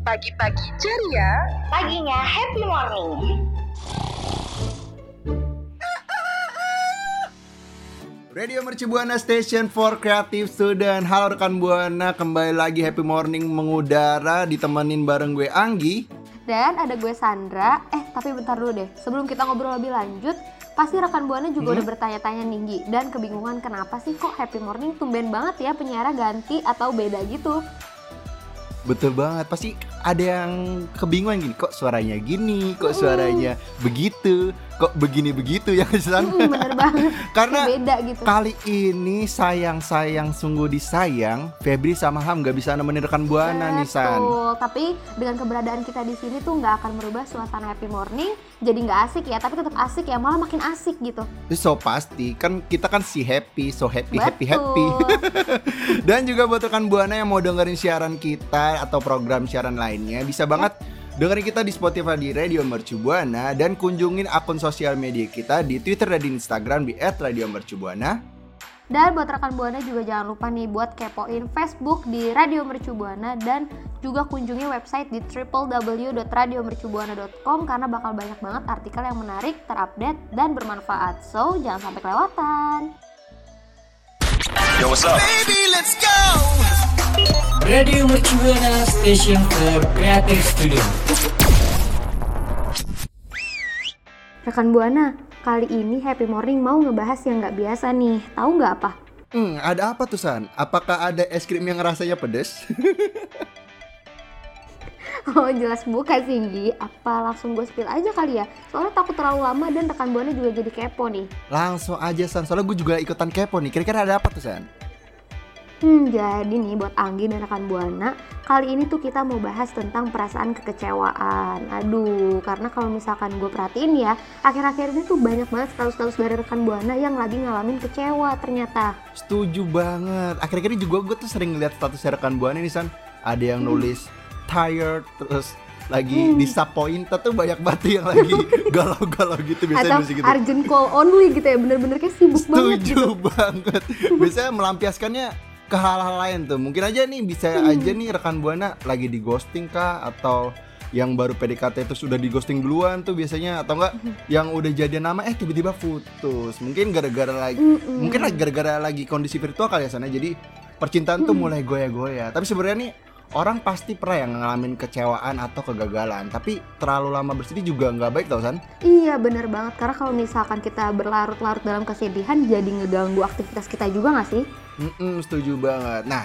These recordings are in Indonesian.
Pagi-pagi ceria, Paginya Happy Morning. Radio Merci Buana Station for Creative Student Halo rekan Buana, kembali lagi Happy Morning mengudara Ditemenin bareng gue Anggi Dan ada gue Sandra. Eh, tapi bentar dulu deh. Sebelum kita ngobrol lebih lanjut, pasti rekan Buana juga udah bertanya-tanya nih. Dan kebingungan kenapa sih kok Happy Morning tumben banget ya penyiarnya ganti atau beda gitu. Betul banget, pasti ada yang kebingungan gini Kok suaranya gini, kok suaranya begitu Kok begini-begitu ya San? Hmm, bener banget. Karena beda gitu. kali ini sayang-sayang sungguh disayang Febri sama Ham gak bisa nemenin rekan Buana nih San Betul, tapi dengan keberadaan kita di sini tuh nggak akan merubah suasana happy morning jadi nggak asik ya, tapi tetap asik ya, malah makin asik gitu. So pasti kan kita kan si happy, so happy happy Betul. happy. Dan juga buat rekan buana yang mau dengerin siaran kita atau program siaran lainnya bisa banget dengerin kita di Spotify di Radio Mercu Buana dan kunjungin akun sosial media kita di Twitter dan di Instagram di @radiomercubuana. Dan buat rekan Buana juga jangan lupa nih buat kepoin Facebook di Radio Mercu Buana dan juga kunjungi website di www.radiomercubuana.com karena bakal banyak banget artikel yang menarik, terupdate, dan bermanfaat. So, jangan sampai kelewatan. Radio Mercubuana Station for Creative Studio. Rekan Buana, kali ini Happy Morning mau ngebahas yang nggak biasa nih. Tahu nggak apa? Hmm, ada apa tuh San? Apakah ada es krim yang rasanya pedes? Oh jelas bukan sih. Apa langsung gue spill aja kali ya? Soalnya takut terlalu lama dan rekan Buana juga jadi kepo nih. Langsung aja San, soalnya gue juga ikutan kepo nih. Kira-kira ada apa tuh San? Hmm, jadi nih buat Anggi dan rekan Buana, kali ini tuh kita mau bahas tentang perasaan kekecewaan. Aduh, karena kalau misalkan gue perhatiin ya, akhir-akhir ini tuh banyak banget status-status dari rekan Buana yang lagi ngalamin kecewa ternyata. Setuju banget. Akhir-akhir ini juga gue tuh sering ngeliat status rekan buana nih San. Ada yang nulis tired terus lagi disappointed tuh banyak banget yang lagi galau-galau gitu biasanya Atau gitu. urgent call only gitu ya, bener-bener kayak sibuk banget Setuju gitu. banget. Biasanya melampiaskannya ke hal-hal lain tuh. Mungkin aja nih bisa Hmm. aja nih rekan buana lagi di ghosting kah atau yang baru PDKT itu sudah di ghosting duluan tuh biasanya atau enggak Hmm. yang udah jadian nama eh tiba-tiba putus mungkin gara-gara lagi Mm-mm. mungkin lagi gara-gara lagi kondisi virtual kali ya sana jadi percintaan tuh mulai goyah-goyah tapi sebenarnya nih orang pasti pernah yang ngalamin kecewaan atau kegagalan tapi terlalu lama bersedih juga nggak baik tau san Iya bener banget, karena kalau misalkan kita berlarut-larut dalam kesedihan jadi ngeganggu aktivitas kita juga gak sih? Mm-mm, setuju banget. Nah,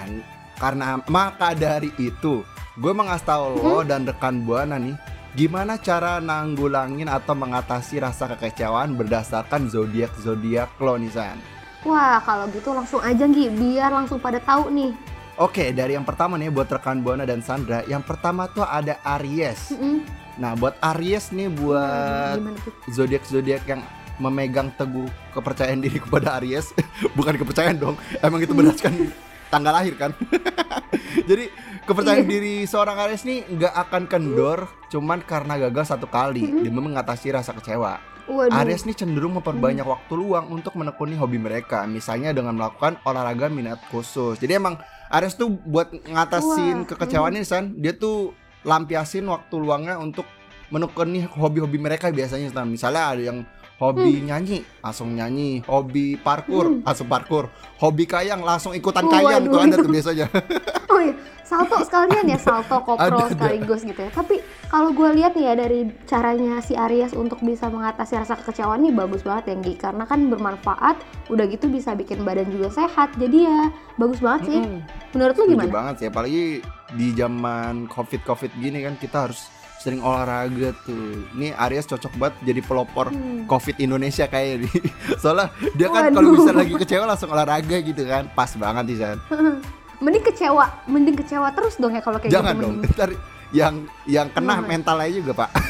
karena maka dari itu, gue mau ngasih tahu lo dan rekan buana nih, gimana cara nanggulangin atau mengatasi rasa kekecewaan berdasarkan zodiak zodiak lo nih San. Wah kalau gitu langsung aja Gi, biar langsung pada tahu nih. Oke, dari yang pertama nih buat rekan buana dan Sandra, yang pertama tuh ada Aries. Mm-mm. Nah, buat Aries nih buat Gimana tuh? zodiak zodiak yang memegang teguh kepercayaan diri kepada Aries, bukan kepercayaan dong, emang itu berdasarkan tanggal lahir kan. Jadi kepercayaan Iya. diri seorang Aries nih nggak akan kendor, cuman karena gagal satu kali demi mengatasi rasa kecewa. Waduh. Aries nih cenderung memperbanyak waktu luang untuk menekuni hobi mereka, misalnya dengan melakukan olahraga minat khusus. Jadi emang Aries tuh buat ngatasin Wah, kekecewaan ini San, dia tuh lampiasin waktu luangnya untuk menekuni hobi-hobi mereka biasanya San. Misalnya ada yang Hobi Hmm. nyanyi, langsung nyanyi. Hobi parkur, langsung parkur. Hobi kayang, langsung ikutan kayang Waduh, tuh ada tuh biasanya. Oh iya, salto sekalian ya salto Ada, ada. sekaligus gitu ya. Tapi kalau gue lihat nih ya dari caranya si Aries untuk bisa mengatasi rasa kekecewaan nih bagus banget ya Gi. Karena kan bermanfaat, udah gitu bisa bikin badan juga sehat. Jadi ya bagus banget sih. Mm-mm. Menurut lu gimana? banget sih, apalagi di zaman covid-covid gini kan kita harus sering olahraga tuh. Ini Aries cocok banget jadi pelopor Hmm. covid Indonesia kayak nih. Soalnya dia kan kalau bisa lagi kecewa langsung olahraga gitu kan. Pas banget sih San. Mending kecewa, mending kecewa terus dong ya kalau kayak Jangan gitu. dong. mending. Ntar yang yang kena Jangan. mentalnya juga, Pak.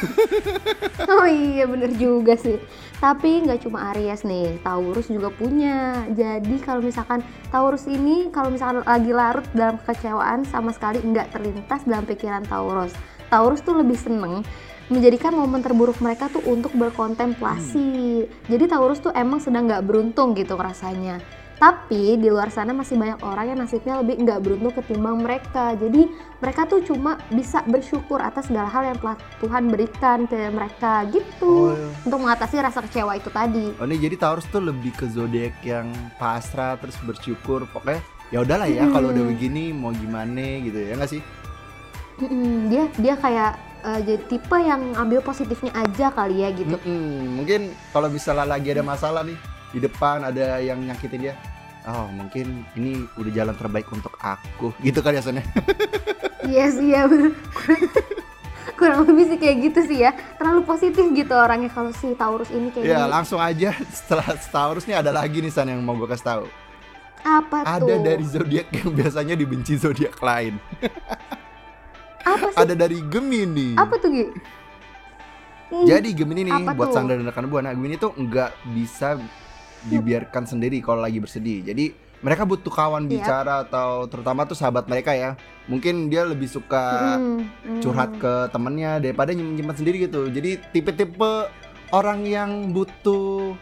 Oh iya bener juga sih. Tapi nggak cuma Aries nih, Taurus juga punya. Jadi kalau misalkan Taurus ini kalau misalkan lagi larut dalam kekecewaan sama sekali nggak terlintas dalam pikiran Taurus. Taurus tuh lebih seneng menjadikan momen terburuk mereka tuh untuk berkontemplasi. Jadi Taurus tuh emang sedang nggak beruntung gitu rasanya. Tapi di luar sana masih banyak orang yang nasibnya lebih nggak beruntung ketimbang mereka. Jadi mereka tuh cuma bisa bersyukur atas segala hal yang telah Tuhan berikan ke mereka gitu Oh, iya. untuk mengatasi rasa kecewa itu tadi. Oh ini jadi Taurus tuh lebih ke zodiak yang pasrah terus bersyukur. Pokoknya ya udahlah ya kalau udah Hmm. begini mau gimana gitu ya nggak sih? Mm-mm, dia dia kayak eh, jadi tipe yang ambil positifnya aja kali ya gitu. Mm-mm. Mungkin kalau misalnya lagi ada masalah nih di depan ada yang nyakitin dia. Oh mungkin ini udah jalan terbaik untuk aku gitu kan biasanya. Iya sih ya bener. Kurang lebih sih kayak gitu sih ya. Terlalu positif gitu orangnya kalau si Taurus ini kayak ya gini. langsung aja setelah Taurus nih ada lagi nih San yang mau gue kasih tahu. Apa Ada tuh? dari zodiak yang biasanya dibenci zodiak lain. Apa sih? Ada dari Gemini. Apa tuh Gi? Hmm, Jadi Gemini nih Apa buat? Sandra dan rekan buana Gemini tuh nggak bisa dibiarkan sendiri kalau lagi bersedih. Jadi mereka butuh kawan Yap. bicara atau terutama tuh sahabat mereka ya. Mungkin dia lebih suka mm, mm. curhat ke temennya daripada nyimpan sendiri gitu. Jadi tipe-tipe orang yang butuh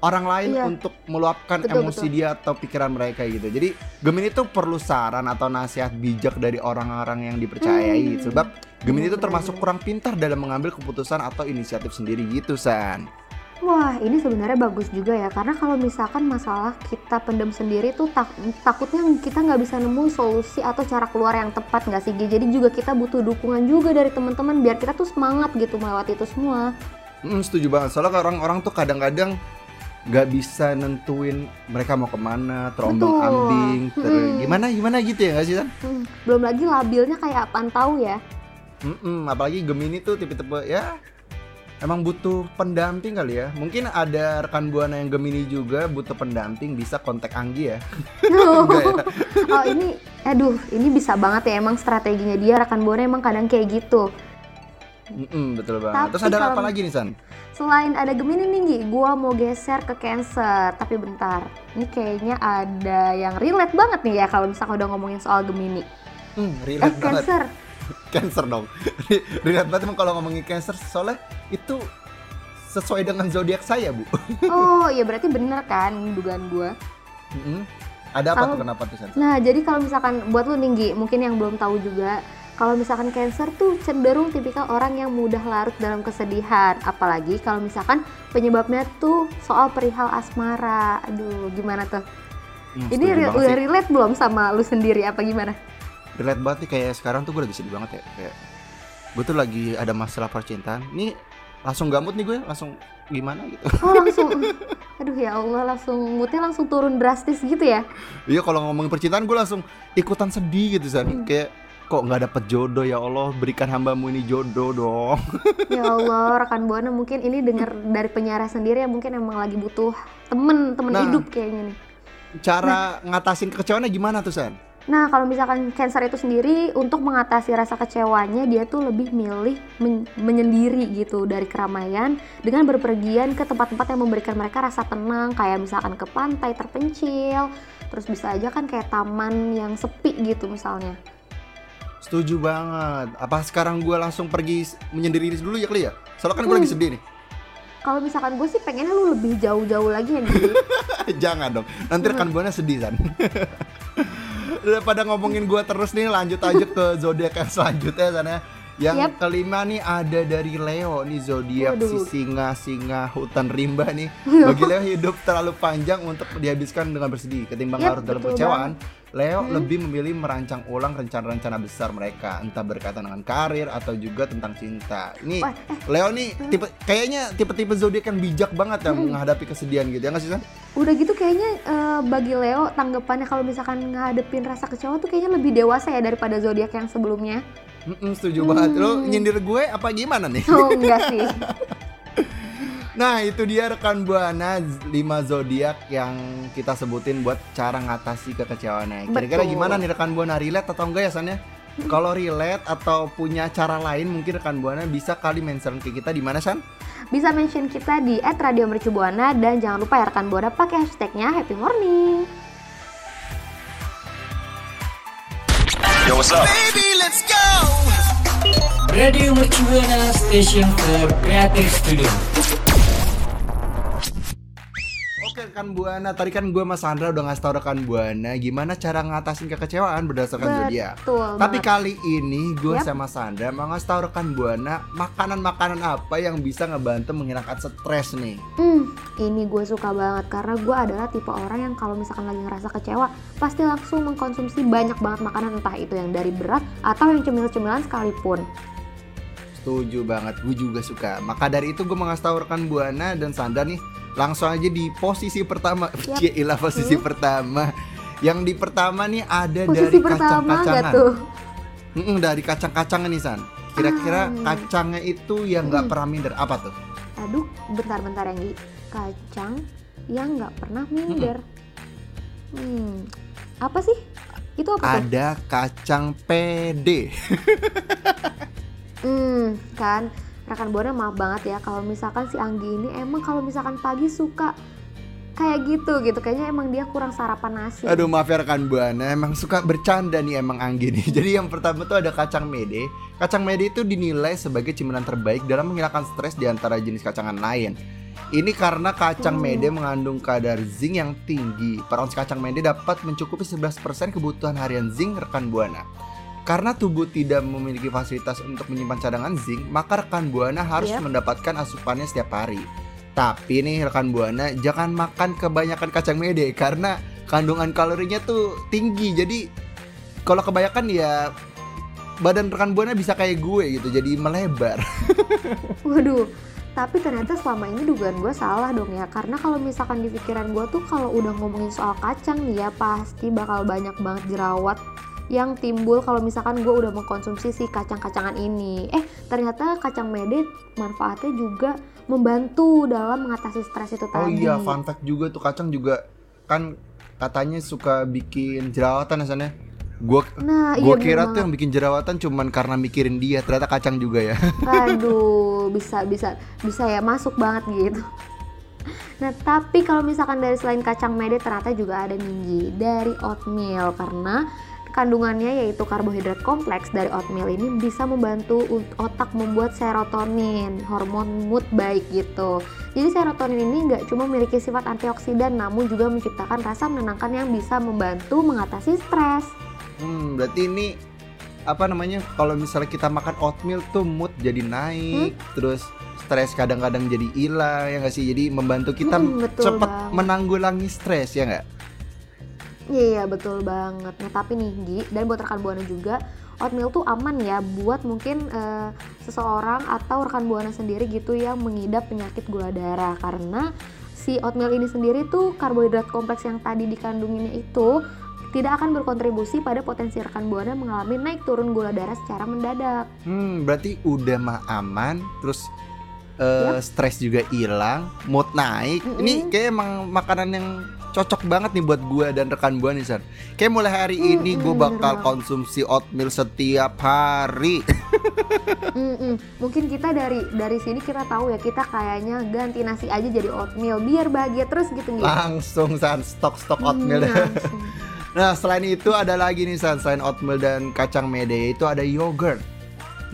orang lain Iya. untuk meluapkan Betul, emosi betul. dia atau pikiran mereka gitu. Jadi Gemini tuh perlu saran atau nasihat bijak dari orang-orang yang dipercayai. Hmm. Sebab Gemini itu termasuk kurang pintar dalam mengambil keputusan atau inisiatif sendiri gitu, San. Wah, ini sebenarnya bagus juga ya, karena kalau misalkan masalah kita pendem sendiri tuh tak- takutnya kita nggak bisa nemu solusi atau cara keluar yang tepat nggak sih? Jadi juga kita butuh dukungan juga dari teman-teman biar kita tuh semangat gitu melewati itu semua. Hmm, setuju banget. Soalnya orang-orang tuh kadang-kadang nggak bisa nentuin mereka mau ke mana, terombang Betul. ambing, ter- Mm-mm. gimana gimana gitu ya nggak sih, San? Hmm, belum lagi labilnya kayak apaan tahu ya? Mm-mm, apalagi Gemini tuh tipe-tipe ya emang butuh pendamping kali ya. Mungkin ada rekan buana yang Gemini juga butuh pendamping bisa kontak Anggi ya. Ya? oh ini, aduh, ini bisa banget ya emang strateginya dia rekan buana emang kadang kayak gitu. Mm-mm, betul banget. Tapi Terus ada kalau- apa lagi nih San? Selain ada Gemini nih, Gi, gua mau geser ke Cancer. Tapi bentar, ini kayaknya ada yang relate banget nih ya kalau misalkan udah ngomongin soal Gemini. Hmm, Eh, relate banget. Cancer. Cancer dong. relate banget emang kalau ngomongin Cancer soalnya itu sesuai dengan zodiak saya, Bu. Oh, iya berarti bener kan dugaan gua. Mm-mm. Ada apa Kalau- tuh kenapa tuh San? Nah, jadi kalau misalkan buat lu nih, Gi, mungkin yang belum tahu juga, kalau misalkan Cancer tuh cenderung tipikal orang yang mudah larut dalam kesedihan. Apalagi kalau misalkan penyebabnya tuh soal perihal asmara. Aduh, gimana tuh? Hmm, Ini re- udah sih. relate belum sama lu sendiri apa gimana? relate banget nih kayak sekarang tuh gue lagi sedih banget ya kayak gue tuh lagi ada masalah percintaan ini langsung gamut nih gue langsung gimana gitu Oh langsung, aduh ya Allah langsung moodnya langsung turun drastis gitu ya? iya kalau ngomongin percintaan gue langsung ikutan sedih gitu san Hmm. kayak kok nggak dapet jodoh ya Allah berikan hambamu ini jodoh dong Ya Allah rekan buana mungkin ini dengar dari penyiar sendiri yang mungkin emang lagi butuh temen temen Nah. hidup kayaknya nih. cara ngatasin kekecewaannya gimana tuh san Nah kalau misalkan Cancer itu sendiri untuk mengatasi rasa kecewanya dia tuh lebih milih men- menyendiri gitu dari keramaian dengan berpergian ke tempat-tempat yang memberikan mereka rasa tenang kayak misalkan ke pantai terpencil terus bisa aja kan kayak taman yang sepi gitu misalnya. Setuju banget apa sekarang gue langsung pergi menyendiri dulu ya kali ya soalnya kan gue lagi Hmm. sedih nih Kalau misalkan gue sih pengennya lu lebih jauh-jauh lagi ya. Jangan dong, nanti rekan buana sedih kan. Daripada ngomongin gua terus nih, lanjut aja ke zodiak yang selanjutnya sana. Yang Yap. kelima nih ada dari Leo nih zodiak si singa singa hutan rimba nih. Bagi Leo hidup terlalu panjang untuk dihabiskan dengan bersedih. Ketimbang Yap, larut dalam kecewaan, Leo Hmm. lebih memilih merancang ulang rencana-rencana besar mereka, entah berkaitan dengan karir atau juga tentang cinta. Ini Wah, eh, Leo nih tipe kayaknya tipe-tipe zodiak yang bijak banget ya Hmm. menghadapi kesedihan gitu ya nggak sih San? udah gitu kayaknya eh, bagi Leo tanggapannya kalau misalkan ngadepin rasa kecewa tuh kayaknya lebih dewasa ya daripada zodiak yang sebelumnya. Mm-mm, setuju banget. Lo Hmm. nyindir gue apa gimana nih? Oh enggak sih. Nah itu dia rekan buana 5 zodiak yang kita sebutin buat cara ngatasi kekecewaannya. Kira-kira gimana nih rekan buana relate atau enggak ya San ya? Kalau relate atau punya cara lain mungkin rekan buana bisa kali mention ke kita di mana San? Bisa mention kita di @radiomercubuana dan jangan lupa ya rekan buana pakai hashtagnya Happy Morning. Radio Mercubuana Station for Creative Studio. Rekan buana, tadi kan gue sama Sandra udah ngasih tau rekan buana gimana cara ngatasin kekecewaan berdasarkan zodiak. Tapi banget. kali ini gue Yap. sama Sandra mau ngasih tau rekan buana makanan-makanan apa yang bisa ngebantu menghilangkan stres nih. Hmm, ini gue suka banget karena gue adalah tipe orang yang kalau misalkan lagi ngerasa kecewa pasti langsung mengkonsumsi banyak banget makanan entah itu yang dari berat atau yang cemil-cemilan sekalipun. Setuju banget, gue juga suka. Maka dari itu gue mau ngasih tau rekan buana dan Sandra nih langsung aja di posisi pertama. Yap. Cielah posisi pertama. Yang di pertama nih ada Posisi dari kacang-kacangan. tuh? Mm-mm, dari kacang-kacangan nih San. Kira-kira Ah. kacangnya itu yang nggak Hmm. pernah minder apa tuh? Aduh, bentar-bentar yang di kacang yang nggak pernah minder. Hmm, apa sih? Itu apa tuh? Ada kacang pede. Hmm, kan rekan buana maaf banget ya kalau misalkan si Anggi ini emang kalau misalkan pagi suka kayak gitu gitu kayaknya emang dia kurang sarapan nasi. Aduh maaf ya rekan buana, emang suka bercanda nih emang Anggi nih. Jadi yang pertama tuh ada kacang mede. Kacang mede itu dinilai sebagai cemilan terbaik dalam menghilangkan stres di antara jenis kacangan lain. Ini karena kacang Hmm. mede mengandung kadar zinc yang tinggi. Per ons kacang mede dapat mencukupi 11% kebutuhan harian zinc rekan buana. Karena tubuh tidak memiliki fasilitas untuk menyimpan cadangan zinc, maka rekan buana harus Yap. mendapatkan asupannya setiap hari. Tapi nih rekan buana jangan makan kebanyakan kacang mede karena kandungan kalorinya tuh tinggi. Jadi kalau kebanyakan ya badan rekan buana bisa kayak gue gitu, jadi melebar. Waduh, tapi ternyata selama ini dugaan gue salah dong ya karena kalau misalkan di pikiran gue tuh kalau udah ngomongin soal kacang nih ya pasti bakal banyak banget jerawat yang timbul kalau misalkan gue udah mengkonsumsi si kacang-kacangan ini. Eh, ternyata kacang mede manfaatnya juga membantu dalam mengatasi stres itu Oh tadi. iya, fun fact juga tuh kacang juga kan katanya suka bikin jerawatan asalnya. Gua Nah, iya gua bener kira banget. tuh yang bikin jerawatan cuman karena mikirin dia, ternyata kacang juga ya. Aduh, bisa bisa bisa ya masuk banget gitu. Nah, tapi kalau misalkan dari selain kacang mede ternyata juga ada nih dari oatmeal karena kandungannya yaitu karbohidrat kompleks dari oatmeal ini bisa membantu otak membuat serotonin, hormon mood baik gitu. Jadi serotonin ini nggak cuma memiliki sifat antioksidan namun juga menciptakan rasa menenangkan yang bisa membantu mengatasi stres. Hmm, berarti ini apa namanya? Kalau misalnya kita makan oatmeal tuh mood jadi naik, Hmm? terus stres kadang-kadang jadi hilang ya nggak sih? Jadi membantu kita betul cepat menanggulangi stres ya nggak? Iya betul banget. Nah tapi nih Gi dan buat rekan buana juga oatmeal tuh aman ya buat mungkin eh, seseorang atau rekan buana sendiri gitu yang mengidap penyakit gula darah karena si oatmeal ini sendiri tuh karbohidrat kompleks yang tadi dikandunginnya itu tidak akan berkontribusi pada potensi rekan buana mengalami naik turun gula darah secara mendadak. Hmm, berarti udah mah aman, terus eh, stres juga hilang, mood naik. Ini Mm-mm. kayak emang makanan yang cocok banget nih buat gua dan rekan gua nih San. Kayak mulai hari ini gue bakal banget. konsumsi oatmeal setiap hari. Mm-mm. Mungkin kita dari dari sini kita tahu ya kita kayaknya ganti nasi aja jadi oatmeal biar bahagia terus gitu Gi. Langsung San stok-stok oatmeal. Hmm, langsung. Nah selain itu ada lagi nih San selain oatmeal dan kacang mede itu ada yogurt.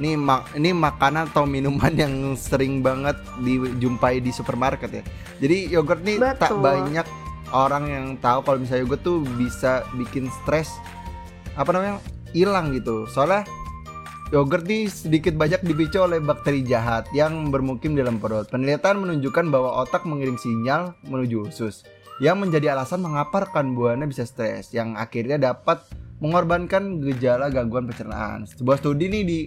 Ini mak ini makanan atau minuman yang sering banget dijumpai di supermarket ya. Jadi yogurt nih tak Betul. banyak orang yang tahu kalau misalnya yogurt tuh bisa bikin stres apa namanya hilang gitu. Soalnya yogurt nih sedikit banyak dipicu oleh bakteri jahat yang bermukim dalam perut. Penelitian menunjukkan bahwa otak mengirim sinyal menuju usus yang menjadi alasan mengapa rekan buana bisa stres yang akhirnya dapat mengorbankan gejala gangguan pencernaan. Sebuah studi nih di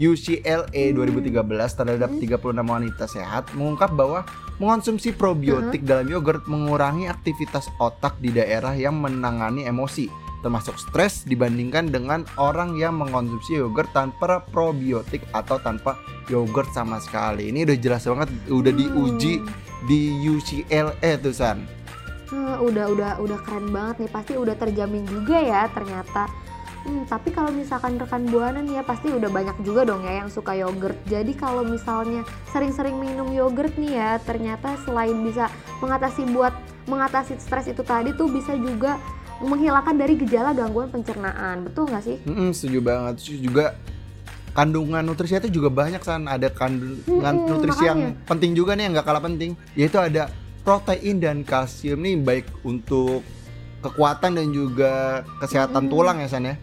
UCLA 2013 terhadap 36 wanita sehat mengungkap bahwa mengonsumsi probiotik dalam yogurt mengurangi aktivitas otak di daerah yang menangani emosi termasuk stres dibandingkan dengan orang yang mengonsumsi yogurt tanpa probiotik atau tanpa yogurt sama sekali. Ini udah jelas banget udah diuji di UCLA tuh San. Eh, udah udah udah keren banget nih pasti udah terjamin juga ya ternyata Hmm, tapi kalau misalkan rekan buana nih ya pasti udah banyak juga dong ya yang suka yogurt. Jadi kalau misalnya sering-sering minum yogurt nih ya, ternyata selain bisa mengatasi buat mengatasi stres itu tadi tuh bisa juga menghilangkan dari gejala gangguan pencernaan. Betul nggak sih? Mm-mm, setuju banget. Terus juga kandungan nutrisi itu juga banyak san. Ada kandungan Mm-mm, nutrisi yang makanya. penting juga nih yang nggak kalah penting. Yaitu ada protein dan kalsium nih baik untuk kekuatan dan juga kesehatan Mm-mm. tulang ya san ya.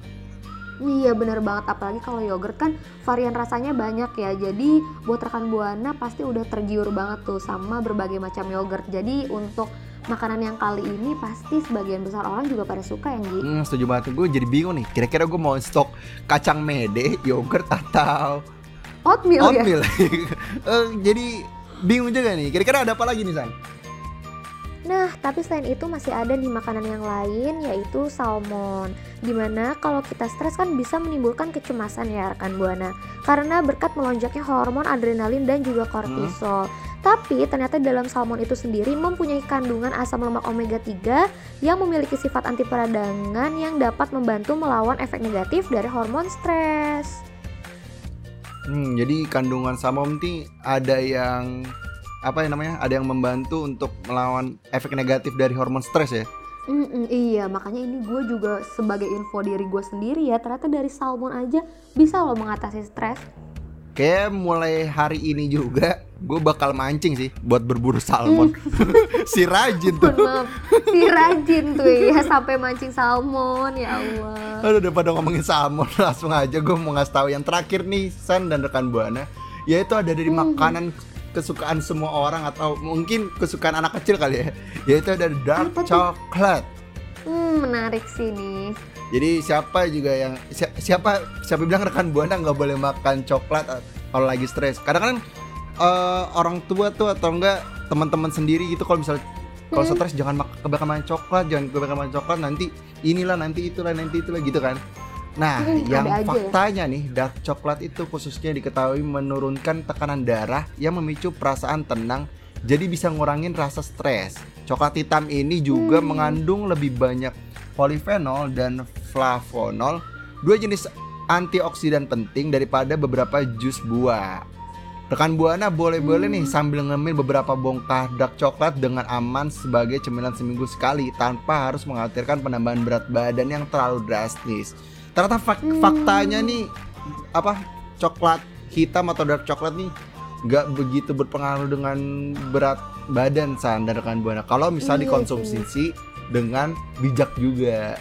Iya bener banget apalagi kalau yogurt kan varian rasanya banyak ya jadi buat rekan buana pasti udah tergiur banget tuh sama berbagai macam yogurt jadi untuk makanan yang kali ini pasti sebagian besar orang juga pada suka ya Gi Hmm, setuju banget. Gue jadi bingung nih. Kira-kira gue mau stok kacang mede, yogurt atau oatmeal, ya oatmeal? Eh, jadi bingung juga nih. Kira-kira ada apa lagi nih san? Nah, tapi selain itu masih ada nih makanan yang lain yaitu salmon. Di mana kalau kita stres kan bisa menimbulkan kecemasan ya rekan buana. Karena berkat melonjaknya hormon adrenalin dan juga kortisol. Tapi ternyata dalam salmon itu sendiri mempunyai kandungan asam lemak omega 3 yang memiliki sifat anti peradangan yang dapat membantu melawan efek negatif dari hormon stres. Hmm, jadi kandungan salmon ini ada yang apa ya namanya? Ada yang membantu untuk melawan efek negatif dari hormon stres ya. Mm-mm, iya, makanya ini gue juga sebagai info diri gue sendiri ya. Ternyata dari salmon aja bisa loh mengatasi stres. Kayak mulai hari ini juga gue bakal mancing sih buat berburu salmon. si rajin tuh. Maaf, si rajin tuh ya sampai mancing salmon ya Allah. Aduh daripada ngomongin salmon langsung aja gue mau ngasih tahu yang terakhir nih San dan rekan Buana yaitu ada dari Hmm. makanan kesukaan semua orang atau mungkin kesukaan anak kecil kali ya yaitu ada dark Apa tuh? chocolate. Hmm, menarik sih nih. Jadi siapa juga yang si- siapa siapa bilang rekan buana nggak boleh makan coklat kalau lagi stres. Kadang kan eh, orang tua tuh atau enggak teman-teman sendiri gitu kalau misal kalau Hmm. stres jangan mak kebanyakan makan coklat, jangan kebanyakan makan coklat nanti inilah nanti itulah nanti itulah gitu kan. Nah, Hmm, yang ya. faktanya nih dark coklat itu khususnya diketahui menurunkan tekanan darah yang memicu perasaan tenang jadi bisa ngurangin rasa stres. Coklat hitam ini juga Hmm. mengandung lebih banyak polifenol dan flavonol, dua jenis antioksidan penting daripada beberapa jus buah. Rekan Buana boleh-boleh nih sambil ngemil beberapa bongkah dark coklat dengan aman sebagai cemilan seminggu sekali tanpa harus mengkhawatirkan penambahan berat badan yang terlalu drastis. Ternyata fak- Hmm. faktanya nih apa coklat hitam atau dark coklat nih nggak begitu berpengaruh dengan berat badan san dan rekan buana kalau misal Iya dikonsumsi dengan bijak juga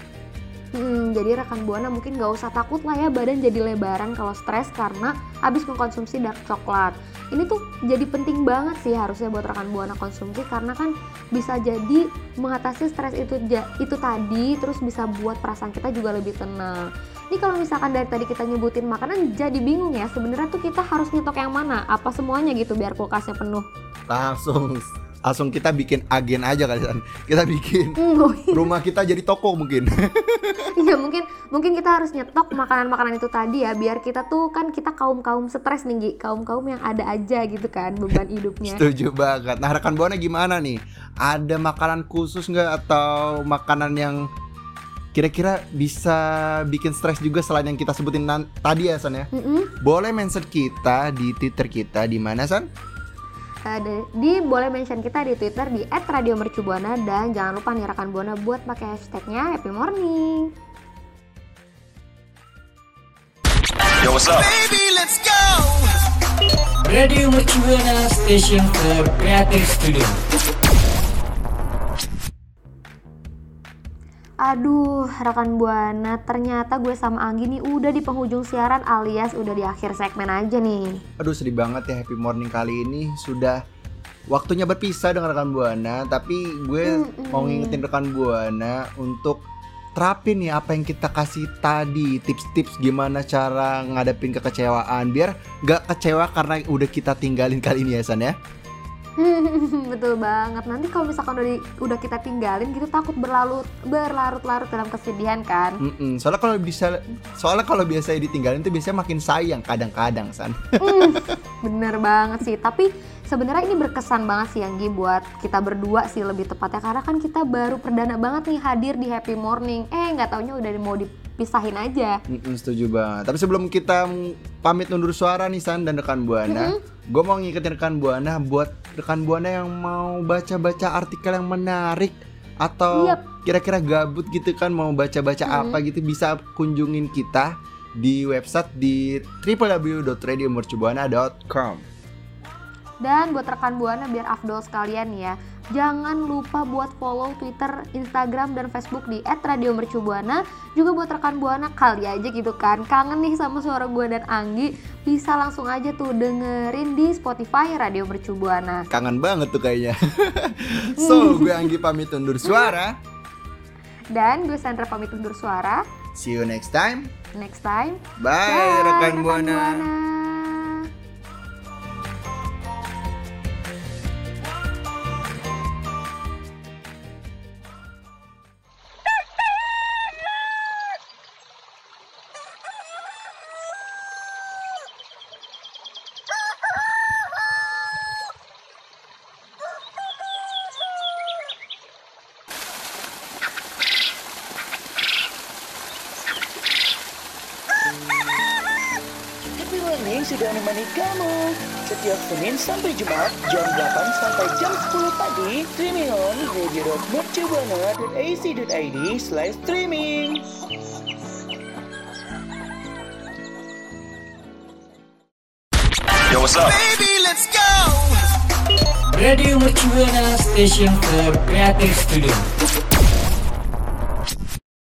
Hmm, jadi rekan buana mungkin gak usah takut lah ya badan jadi lebaran kalau stres karena habis mengkonsumsi dark coklat. Ini tuh jadi penting banget sih harusnya buat rekan buana konsumsi karena kan bisa jadi mengatasi stres itu itu tadi terus bisa buat perasaan kita juga lebih tenang. Ini kalau misalkan dari tadi kita nyebutin makanan jadi bingung ya sebenarnya tuh kita harus nyetok yang mana? Apa semuanya gitu biar kulkasnya penuh? langsung langsung kita bikin agen aja kali San. kita bikin Hmm, rumah kita jadi toko mungkin Iya mungkin mungkin kita harus nyetok makanan-makanan itu tadi ya biar kita tuh kan kita kaum kaum stres nih Gi. kaum kaum yang ada aja gitu kan beban hidupnya. setuju banget nah rekan buana gimana nih ada makanan khusus nggak atau makanan yang kira-kira bisa bikin stres juga selain yang kita sebutin tadi ya San ya Mm-mm. boleh mention kita di twitter kita di mana San Ada di boleh mention kita di Twitter di @radiomercubuana dan jangan lupa nih rekan buana buat pakai hashtagnya Happy Morning. Radio Mercubuana Station for Creative Studio. Aduh, rekan Buana, ternyata gue sama Anggi nih udah di penghujung siaran alias udah di akhir segmen aja nih. Aduh sedih banget ya Happy Morning kali ini sudah waktunya berpisah dengan rekan Buana Tapi gue Mm-mm. mau ngingetin rekan Buana untuk terapin nih apa yang kita kasih tadi Tips-tips gimana cara ngadepin kekecewaan Biar gak kecewa karena udah kita tinggalin kali ini ya San ya Betul banget. Nanti kalau misalkan udah, di- udah kita tinggalin gitu takut berlarut berlarut-larut dalam kesedihan kan. Mm-mm. Soalnya kalau bisa soalnya kalau biasanya ditinggalin tuh biasanya makin sayang kadang-kadang San Bener banget sih. Tapi sebenarnya ini berkesan banget sih Anggi buat kita berdua sih lebih tepatnya karena kan kita baru perdana banget nih hadir di Happy Morning. Eh nggak taunya udah mau dipisahin aja. Mm-mm, setuju banget. Tapi sebelum kita pamit undur suara nih San dan rekan Buana, gue mau ngikutin rekan Buana buat rekan Buana yang mau baca-baca artikel yang menarik atau Yap. kira-kira gabut gitu kan mau baca-baca Mm-mm. apa gitu bisa kunjungin kita di website di www.radiomercubuana.com. Dan buat rekan Buana biar afdol sekalian ya. Jangan lupa buat follow Twitter, Instagram, dan Facebook di @radiomercubuana. Juga buat rekan Buana kali aja gitu kan. Kangen nih sama suara gue dan Anggi. Bisa langsung aja tuh dengerin di Spotify Radio Mercu Buana. Kangen banget tuh kayaknya. so, gue Anggi pamit undur suara. Dan gue Sandra pamit undur suara. See you next time. Next time. Bye, Bye, rekan Buana. Happy kamu. Setiap Senin sampai Jumat Jam 8 sampai jam 10 pagi Streaming on radio.mercubuana.ac.id Slash streaming. Radio Mercubuana Station for Creative Studio.